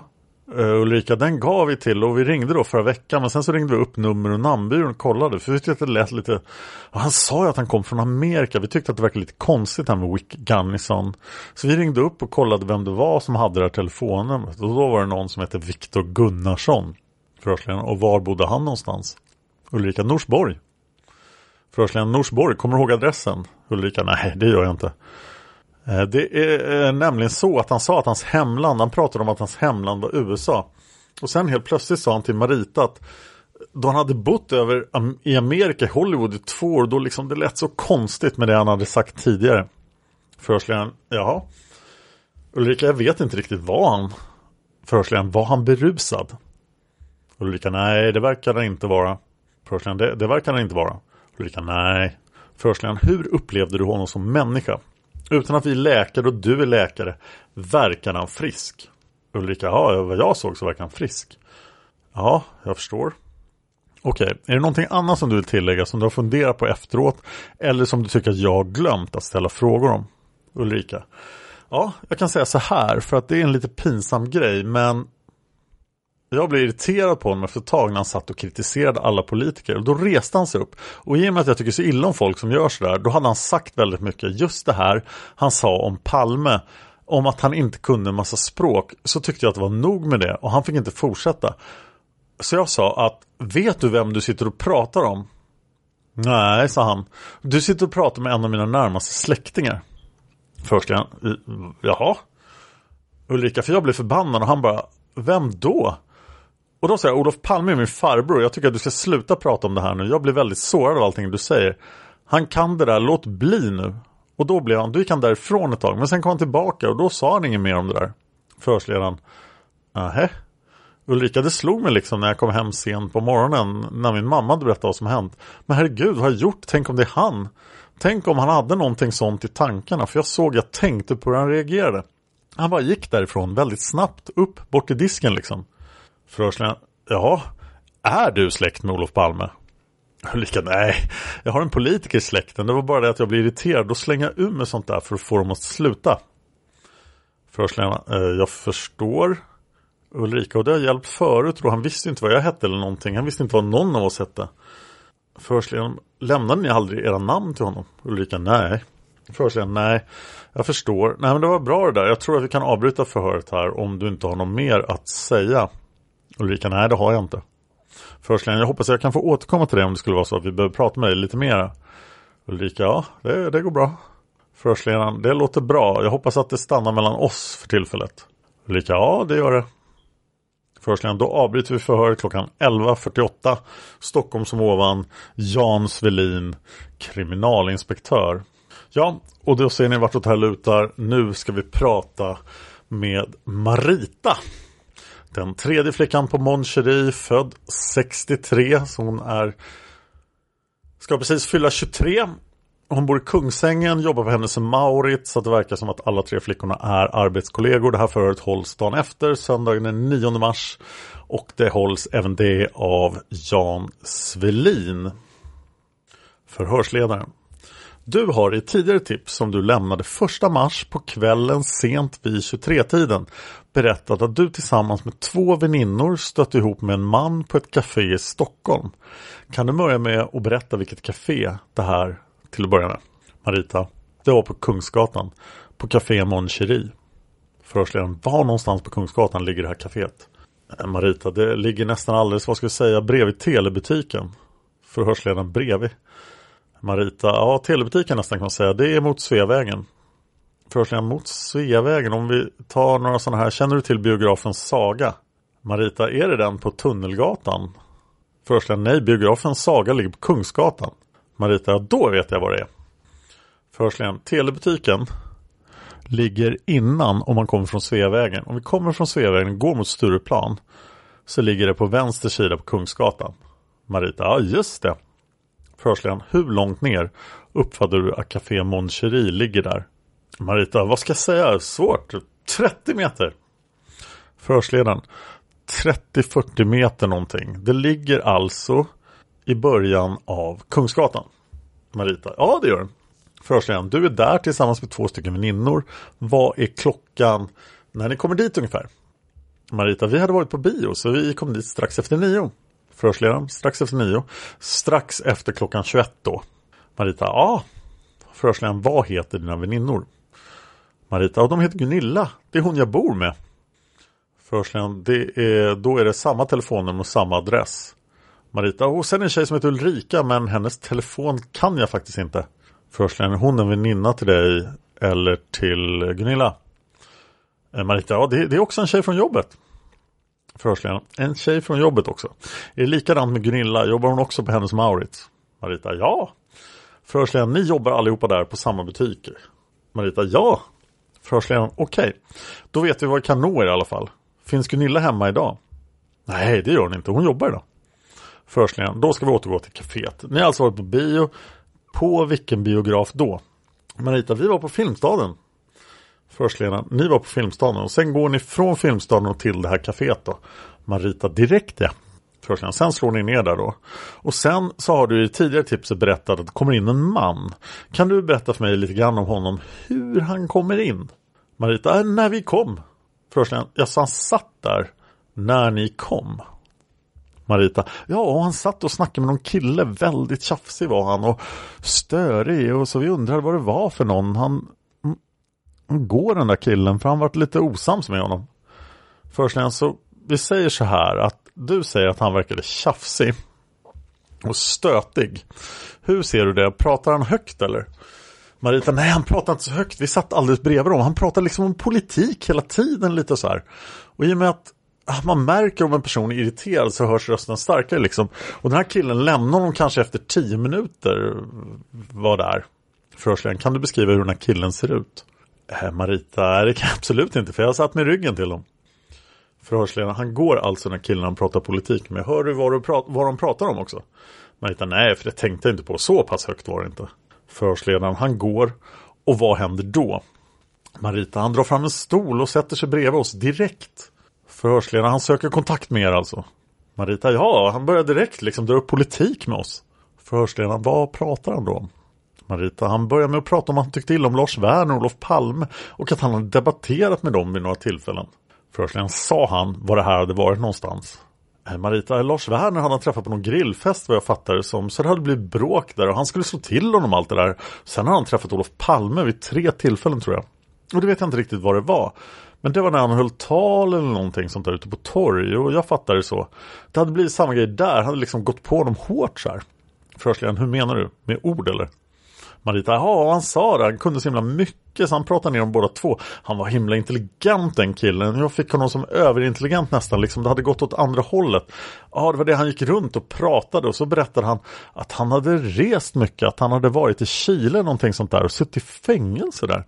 Uh, Ulrika, den gav vi till och vi ringde då förra veckan men sen så ringde vi upp nummer och namnbyrån och kollade för vi tyckte att det lät lite Han sa ju att han kom från Amerika, vi tyckte att det verkade lite konstigt här med Wick Gunnison Så vi ringde upp och kollade vem det var som hade det här telefonnumret och då var det någon som hette Viktor Gunnarsson Förhörsledaren, och var bodde han någonstans? Ulrika, Norsborg Förhörsledaren, Norsborg, kommer du ihåg adressen? Ulrika, nej det gör jag inte eh, det är eh, nämligen så att han sa att hans hemland, han pratade om att hans hemland var USA. Och sen helt plötsligt sa han till Marita att då han hade bott över um, i Amerika, Hollywood i två år, då liksom det lät så konstigt med det han hade sagt tidigare. Förhörsledaren, jaha. Ulrika, jag vet inte riktigt vad han Förhörsledaren, var han berusad? Ulrika, nej det verkar han inte vara. Förhörsledaren, det, det verkar han inte vara. Ulrika, nej. Förhörsledaren, hur upplevde du honom som människa? Utan att vi är läkare och du är läkare verkar han frisk. Ulrika, ja vad jag såg så verkar han frisk. Ja, jag förstår. Okej, är det någonting annat som du vill tillägga som du har funderat på efteråt? Eller som du tycker att jag glömt att ställa frågor om? Ulrika. Ja, jag kan säga så här för att det är en lite pinsam grej men jag blev irriterad på honom efter ett tag när han satt och kritiserade alla politiker. Och då reste han sig upp. Och i och med att jag tycker så illa om folk som gör sådär, då hade han sagt väldigt mycket. Just det här han sa om Palme, om att han inte kunde en massa språk, så tyckte jag att det var nog med det. Och han fick inte fortsätta. Så jag sa att, vet du vem du sitter och pratar om? Nej, sa han. Du sitter och pratar med en av mina närmaste släktingar. Först jag, jaha? Ulrika, för jag blev förbannad och han bara, vem då? Och då sa jag, Olof Palme är min farbror. Jag tycker att du ska sluta prata om det här nu. Jag blir väldigt sårad av allting du säger. Han kan det där, låt bli nu. Och då blev han, då gick han därifrån ett tag. Men sen kom han tillbaka och då sa han inget mer om det där. Förhörsledaren. Nähä. Ulrika, det slog mig liksom när jag kom hem sent på morgonen när min mamma hade berättat vad som hänt. Men herregud, vad har jag gjort? Tänk om det är han? Tänk om han hade någonting sånt i tankarna, för jag såg, jag tänkte på hur han reagerade. Han bara gick därifrån väldigt snabbt, upp, bort till disken liksom. Förhörsledaren, ja, är du släkt med Olof Palme? Ulrika, nej, jag har en politiker i släkten. Det var bara det att jag blir irriterad. Då slänger jag ur mig sånt där för att få dem att sluta. Förhörsledaren, eh, jag förstår. Ulrika, och det har hjälpt förut då. Han visste inte vad jag hette eller någonting. Han visste inte vad någon av oss hette. Förhörsledaren, lämnade ni aldrig era namn till honom? Ulrika, nej. Förhörsledaren, nej. Jag förstår. Nej men det var bra det där. Jag tror att vi kan avbryta förhöret här om du inte har något mer att säga. Ulrika, nej det har jag inte. Förhörsledaren, jag hoppas jag kan få återkomma till det om det skulle vara så att vi behöver prata med dig lite mer. Ulrika, ja det, det går bra. Förhörsledaren, det låter bra. Jag hoppas att det stannar mellan oss för tillfället. Ulrika, ja det gör det. Förhörsledaren, då avbryter vi förhöret klockan 11.48. Stockholm som ovan. Jan Svelin, kriminalinspektör. Ja, och då ser ni vartåt det här lutar. Nu ska vi prata med Marita. Den tredje flickan på Mon Cherie, född 63. Så hon är ska precis fylla 23. Hon bor i Kungsängen, jobbar på Hennes Mauritz så det verkar som att alla tre flickorna är arbetskollegor. Det här förhöret hålls dagen efter, söndagen den 9 mars. Och det hålls även det av Jan Svelin. Förhörsledaren. Du har i tidigare tips som du lämnade första mars på kvällen sent vid 23-tiden berättat att du tillsammans med två väninnor stött ihop med en man på ett café i Stockholm. Kan du börja med att berätta vilket café det här till att börja med? Marita, det var på Kungsgatan på Café Mon Cherie. Förhörsledaren, var någonstans på Kungsgatan ligger det här kaféet? Eh, Marita, det ligger nästan alldeles, vad ska jag säga, bredvid telebutiken. Förhörsledaren, bredvid. Marita, ja telebutiken nästan kan man säga, det är mot Sveavägen. Förhörsledaren mot Sveavägen, om vi tar några sådana här, känner du till biografen Saga? Marita, är det den på Tunnelgatan? Förhörsledaren, nej, biografen Saga ligger på Kungsgatan. Marita, ja, då vet jag vad det är. Förhörsledaren, telebutiken ligger innan om man kommer från Sveavägen. Om vi kommer från Sveavägen och går mot Stureplan så ligger det på vänster sida på Kungsgatan. Marita, ja just det. Förhörsledaren, hur långt ner uppfattar du att Café Mon Cherie ligger där? Marita, vad ska jag säga? Svårt. 30 meter. Förhörsledaren, 30-40 meter någonting. Det ligger alltså i början av Kungsgatan. Marita, ja det gör den. Förhörsledaren, du är där tillsammans med två stycken väninnor. Vad är klockan när ni kommer dit ungefär? Marita, vi hade varit på bio så vi kom dit strax efter nio. Förhörsledaren, strax efter nio. Strax efter klockan 21 då. Marita, ja. Förhörsledaren, vad heter dina väninnor? Marita, ja de heter Gunilla. Det är hon jag bor med. Förhörsledaren, det är, då är det samma telefonnummer och samma adress. Marita, och sen en tjej som heter Ulrika men hennes telefon kan jag faktiskt inte. Förhörsledaren, hon en väninna till dig eller till Gunilla? Eh, Marita, ja det, det är också en tjej från jobbet. Förhörsledaren, en tjej från jobbet också. Är det likadant med Gunilla? Jobbar hon också på hennes Maurits? Marita, ja. Förhörsledaren, ni jobbar allihopa där på samma butik? Marita, ja. Förhörsledaren, okej. Okay. Då vet vi vad vi kan nå er i alla fall. Finns Gunilla hemma idag? Nej, det gör hon inte. Hon jobbar idag. Förhörsledaren, då ska vi återgå till kaféet. Ni har alltså varit på bio. På vilken biograf då? Marita, vi var på Filmstaden. Förhörsledaren, ni var på Filmstaden och sen går ni från Filmstaden och till det här kaféet då. Marita, direkt ja. Förhörsledaren, sen slår ni ner där då. Och sen så har du i tidigare tipset berättat att det kommer in en man. Kan du berätta för mig lite grann om honom, hur han kommer in? Marita, äh, när vi kom. Förhörsledaren, jag sa han satt där när ni kom. Marita. Ja, och han satt och snackade med någon kille. Väldigt tjafsig var han och störig. Och så vi undrade vad det var för någon. Han, han går den där killen för han varit lite osams med honom. Först så vi säger så här att du säger att han verkade tjafsig och stötig. Hur ser du det? Pratar han högt eller? Marita, nej han pratar inte så högt. Vi satt alldeles bredvid dem. Han pratar liksom om politik hela tiden lite så här. Och i och med att man märker om en person är irriterad så hörs rösten starkare liksom. Och den här killen lämnar honom kanske efter tio minuter var där. Förhörsledaren, kan du beskriva hur den här killen ser ut? Äh, Marita, det kan jag absolut inte för jag har satt med ryggen till dem. Förhörsledaren, han går alltså när killarna pratar politik Men Hör du vad, du prat vad de pratar om också? Marita, nej för det tänkte jag inte på. Så pass högt var det inte. Förhörsledaren, han går och vad händer då? Marita, han drar fram en stol och sätter sig bredvid oss direkt. Förhörsledaren, han söker kontakt med er alltså. Marita, ja, han börjar direkt liksom dra upp politik med oss. Förhörsledaren, vad pratar han då om? Marita, han börjar med att prata om att han tyckte illa om Lars Werner och Olof Palme och att han hade debatterat med dem vid några tillfällen. Förhörsledaren, sa han var det här hade varit någonstans? Eh, Marita, eh, Lars Werner hade han träffat på någon grillfest vad jag fattar det som. Så det hade blivit bråk där och han skulle slå till honom allt det där. Sen har han träffat Olof Palme vid tre tillfällen tror jag. Och det vet jag inte riktigt vad det var. Men det var när han höll tal eller någonting sånt där ute på torg och jag fattar det så. Det hade blivit samma grej där, han hade liksom gått på honom hårt så här. Förhörsledaren, hur menar du? Med ord eller? Marita, ja han sa det, han kunde så himla mycket så han pratade ner om båda två. Han var himla intelligent den killen. Jag fick honom som överintelligent nästan, liksom det hade gått åt andra hållet. Ja, det var det han gick runt och pratade och så berättade han att han hade rest mycket, att han hade varit i Chile någonting sånt där och suttit i fängelse där.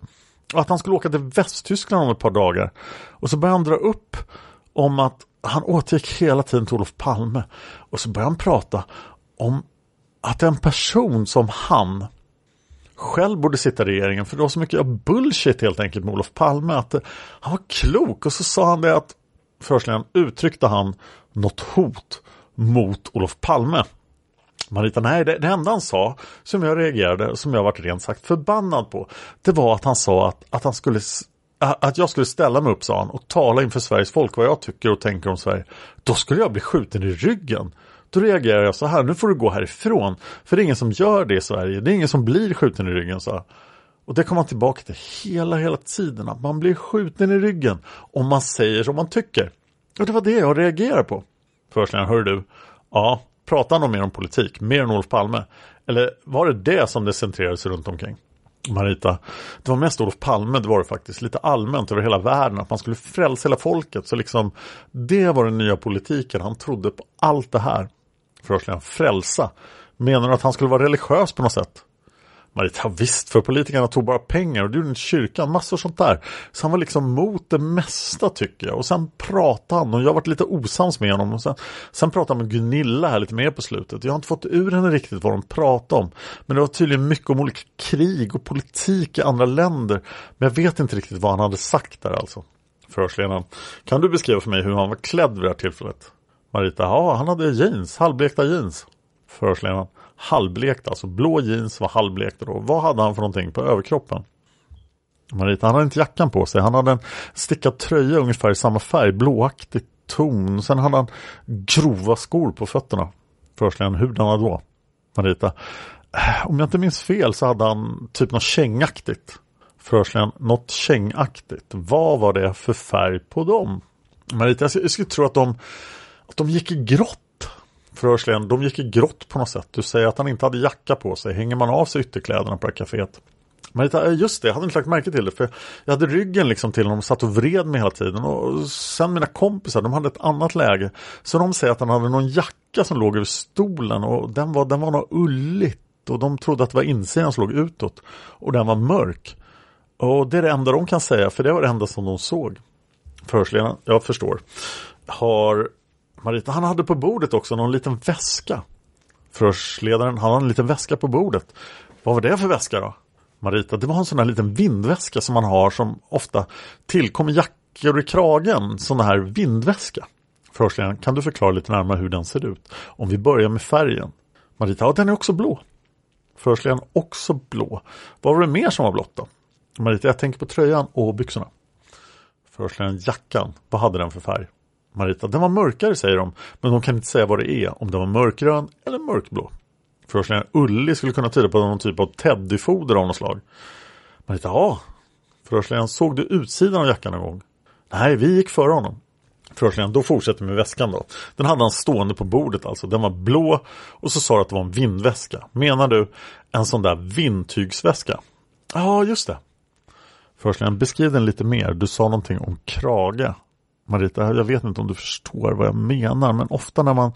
Och att han skulle åka till Västtyskland om ett par dagar. Och så började han dra upp om att han återgick hela tiden till Olof Palme. Och så började han prata om att en person som han själv borde sitta i regeringen för det var så mycket bullshit helt enkelt med Olof Palme att eh, han var klok och så sa han det att Förhörsledaren uttryckte han något hot mot Olof Palme. Marita, nej det, det enda han sa som jag reagerade, som jag varit rent sagt förbannad på det var att han sa att, att han skulle att jag skulle ställa mig upp, sa han, och tala inför Sveriges folk vad jag tycker och tänker om Sverige. Då skulle jag bli skjuten i ryggen. Då reagerar jag så här, nu får du gå härifrån. För det är ingen som gör det i Sverige, det är ingen som blir skjuten i ryggen. Så. Och det kommer man tillbaka till hela, hela tiden. Att man blir skjuten i ryggen om man säger som man tycker. Och det var det jag reagerade på. Förslingen, hör du, ja, pratar han mer om politik, mer än Olof Palme? Eller var det det som det centrerades runt omkring? Marita, det var mest Olof Palme, det var det faktiskt, lite allmänt över hela världen, att man skulle frälsa hela folket. Så liksom, det var den nya politiken, han trodde på allt det här förhörsledaren frälsa. Menar du att han skulle vara religiös på något sätt? Marita, visst, för politikerna tog bara pengar och det gjorde inte kyrkan, massor sånt där. Så han var liksom mot det mesta tycker jag. Och sen pratade han och jag varit lite osams med honom. Och sen, sen pratade han med Gunilla här lite mer på slutet. Jag har inte fått ur henne riktigt vad de pratade om. Men det var tydligen mycket om olika krig och politik i andra länder. Men jag vet inte riktigt vad han hade sagt där alltså. Förhörsledaren, kan du beskriva för mig hur han var klädd vid det här tillfället? Marita, ja han hade jeans, halvblekta jeans. Förhörsledaren, halvblekta, alltså blå jeans var halvblekta då. Vad hade han för någonting på överkroppen? Marita, han hade inte jackan på sig. Han hade en stickad tröja ungefär i samma färg, blåaktig ton. Sen hade han grova skor på fötterna. Förhörsledaren, hurdana då? Marita, eh, om jag inte minns fel så hade han typ något kängaktigt. Förhörsledaren, något kängaktigt. Vad var det för färg på dem? Marita, jag skulle tro att de att de gick i grått. Förhörsledaren, de gick i grått på något sätt. Du säger att han inte hade jacka på sig. Hänger man av sig ytterkläderna på det här kaféet? Marita, just det, jag hade inte lagt märke till det. För jag hade ryggen liksom till honom och satt och vred mig hela tiden. Och sen mina kompisar, de hade ett annat läge. Så de säger att han hade någon jacka som låg över stolen och den var, den var något ulligt. Och de trodde att det var insidan som låg utåt. Och den var mörk. Och det är det enda de kan säga, för det var det enda som de såg. Förhörsledaren, jag förstår. Har Marita, han hade på bordet också någon liten väska. Förhörsledaren, han hade en liten väska på bordet. Vad var det för väska då? Marita, det var en sån här liten vindväska som man har som ofta tillkommer jackor i kragen. Sån här vindväska. Förhörsledaren, kan du förklara lite närmare hur den ser ut? Om vi börjar med färgen. Marita, ja den är också blå. Förhörsledaren, också blå. Vad var det mer som var blått då? Marita, jag tänker på tröjan och byxorna. Förhörsledaren, jackan, vad hade den för färg? Marita, den var mörkare säger de, men de kan inte säga vad det är, om den var mörkgrön eller mörkblå. Förhörsledaren Ulli skulle kunna tyda på någon typ av teddyfoder av något slag. Marita, ja. Förhörsledaren, såg du utsidan av jackan någon gång? Nej, vi gick före honom. Förhörsledaren, då fortsätter med väskan då. Den hade han stående på bordet alltså. Den var blå och så sa du att det var en vindväska. Menar du en sån där vindtygsväska? Ja, just det. Förhörsledaren, beskriv den lite mer. Du sa någonting om krage. Marita, jag vet inte om du förstår vad jag menar, men ofta när man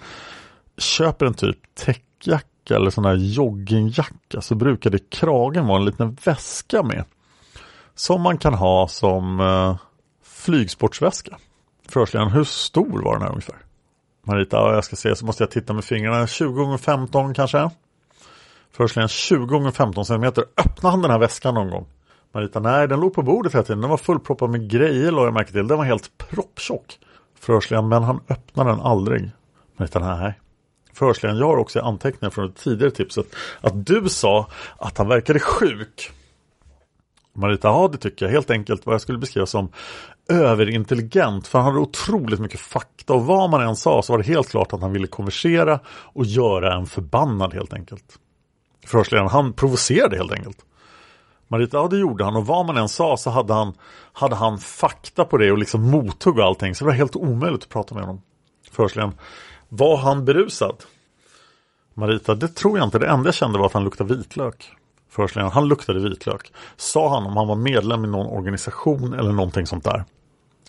köper en typ täckjacka eller sån här joggingjacka så brukar det kragen vara en liten väska med. Som man kan ha som eh, flygsportsväska. Förhörsledaren, hur stor var den här ungefär? Marita, ja, jag ska se så måste jag titta med fingrarna. 20 x 15 kanske? Förhörsledaren, 20 x 15 cm. Öppnade han den här väskan någon gång? Marita, nej den låg på bordet hela tiden. Den var fullproppad med grejer la jag märke till. Den var helt propptjock. Förhörsledaren, men han öppnade den aldrig. Marita, nej. Förhörsledaren, jag har också anteckningar från det tidigare tipset. Att du sa att han verkade sjuk. Marita, ja det tycker jag. Helt enkelt vad jag skulle beskriva som överintelligent. För han hade otroligt mycket fakta och vad man än sa så var det helt klart att han ville konversera och göra en förbannad helt enkelt. Förhörsledaren, han provocerade helt enkelt. Marita, ja det gjorde han och vad man än sa så hade han, hade han fakta på det och liksom och allting. Så det var helt omöjligt att prata med honom. Förhörsledaren, var han berusad? Marita, det tror jag inte. Det enda jag kände var att han luktade vitlök. Förhörsledaren, han luktade vitlök. Sa han om han var medlem i någon organisation eller någonting sånt där?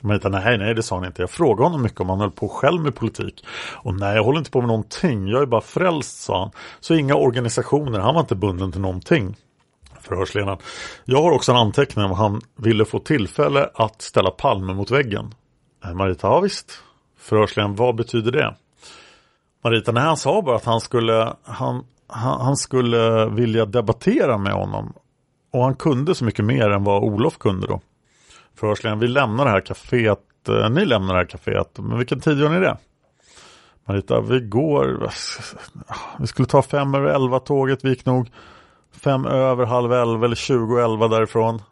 Marita, nej, nej, det sa han inte. Jag frågade honom mycket om han höll på själv med politik. Och nej, jag håller inte på med någonting. Jag är bara frälst, sa han. Så inga organisationer, han var inte bunden till någonting. Förhörsledaren. Jag har också en anteckning om han ville få tillfälle att ställa Palme mot väggen. Eh, Marita, ja visst. Förhörsledaren, vad betyder det? Marita, nej han sa bara att han skulle, han, han, han skulle vilja debattera med honom. Och han kunde så mycket mer än vad Olof kunde då. Förhörsledaren, vi lämnar det här kaféet, eh, ni lämnar det här kaféet, men vilken tid gör ni det? Marita, vi går, <laughs> vi skulle ta fem över elva tåget, vi gick nog fem över halv elva eller 20 elva därifrån.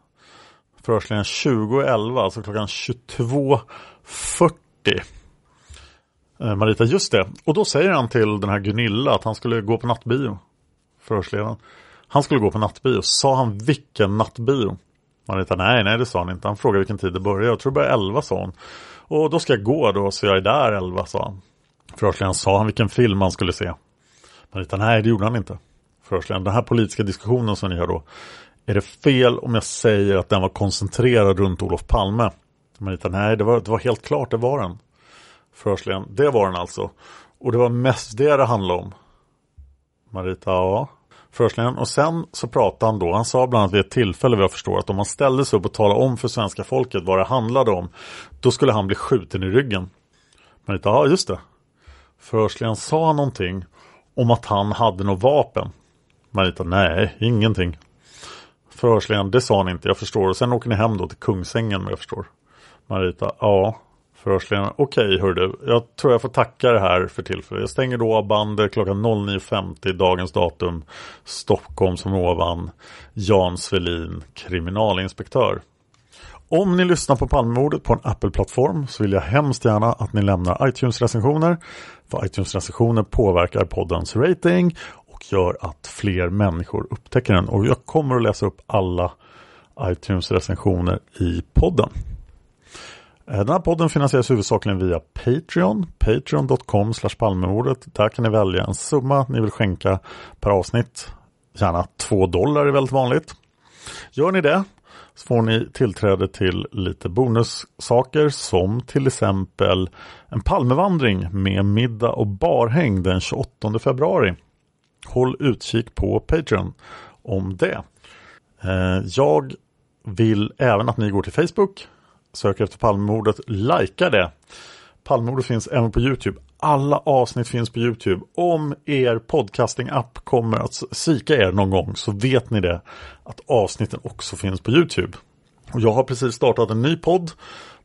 Förhörsledaren 20 elva, alltså klockan 22.40. Eh, Marita, just det. Och då säger han till den här Gunilla att han skulle gå på nattbio. Förhörsledaren. Han skulle gå på nattbio. Sa han vilken nattbio? Marita, nej, nej det sa han inte. Han frågade vilken tid det började. Jag tror det började 11 sa hon. Och då ska jag gå då, så jag är där 11 sa han. Förhörsledaren sa han vilken film han skulle se. Marita, nej det gjorde han inte. Förhörsledaren, den här politiska diskussionen som ni har då. Är det fel om jag säger att den var koncentrerad runt Olof Palme? Marita, nej det var, det var helt klart, det var den. Förhörsledaren, det var den alltså. Och det var mest det det handlade om. Marita, ja. Förhörsledaren. Och sen så pratade han då, han sa bland annat vid ett tillfälle vad jag förstår att om han ställde sig upp och talade om för svenska folket vad det handlade om. Då skulle han bli skjuten i ryggen. Marita, ja just det. Förhörsledaren sa någonting om att han hade något vapen. Marita, nej, ingenting. Förhörsledaren, det sa ni inte, jag förstår. Och sen åker ni hem då till Kungsängen, jag förstår. Marita, ja. Förhörsledaren, okej okay, du, jag tror jag får tacka det här för tillfället. Jag stänger då av bandet klockan 09.50 dagens datum. Stockholm som ovan. Jan Svelin, kriminalinspektör. Om ni lyssnar på Palmemordet på en Apple-plattform så vill jag hemskt gärna att ni lämnar iTunes-recensioner. För iTunes-recensioner påverkar poddens rating och gör att fler människor upptäcker den. Och jag kommer att läsa upp alla iTunes-recensioner i podden. Eh, den här podden finansieras huvudsakligen via Patreon, patreon.com palmemordet. Där kan ni välja en summa ni vill skänka per avsnitt. Gärna 2 dollar är väldigt vanligt. Gör ni det så får ni tillträde till lite bonussaker som till exempel en Palmevandring med middag och barhäng den 28 februari. Håll utkik på Patreon om det. Eh, jag vill även att ni går till Facebook söker efter Palmemordet, likea det. Palmemordet finns även på Youtube. Alla avsnitt finns på Youtube. Om er podcasting-app kommer att sika er någon gång så vet ni det att avsnitten också finns på Youtube. Och jag har precis startat en ny podd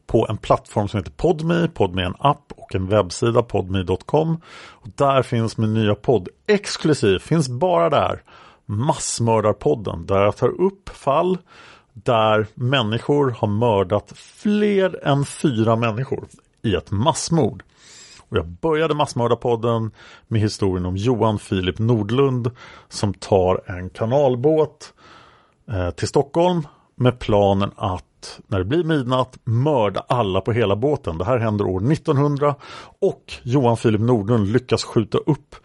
på en plattform som heter Podme. Podme är en app och en webbsida, podme.com. Och Där finns min nya podd exklusiv, finns bara där. Massmördarpodden där jag tar upp fall där människor har mördat fler än fyra människor i ett massmord. Och jag började Massmördarpodden med historien om Johan Filip Nordlund som tar en kanalbåt eh, till Stockholm med planen att när det blir midnatt mörda alla på hela båten. Det här händer år 1900 och Johan Filip Nordlund lyckas skjuta upp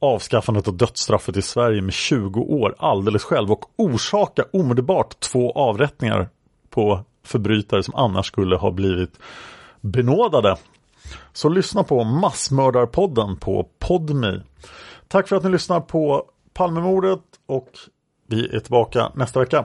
avskaffandet av dödsstraffet i Sverige med 20 år alldeles själv och orsaka omedelbart två avrättningar på förbrytare som annars skulle ha blivit benådade. Så lyssna på Massmördarpodden på Podme. Tack för att ni lyssnar på Palmemordet och vi är tillbaka nästa vecka.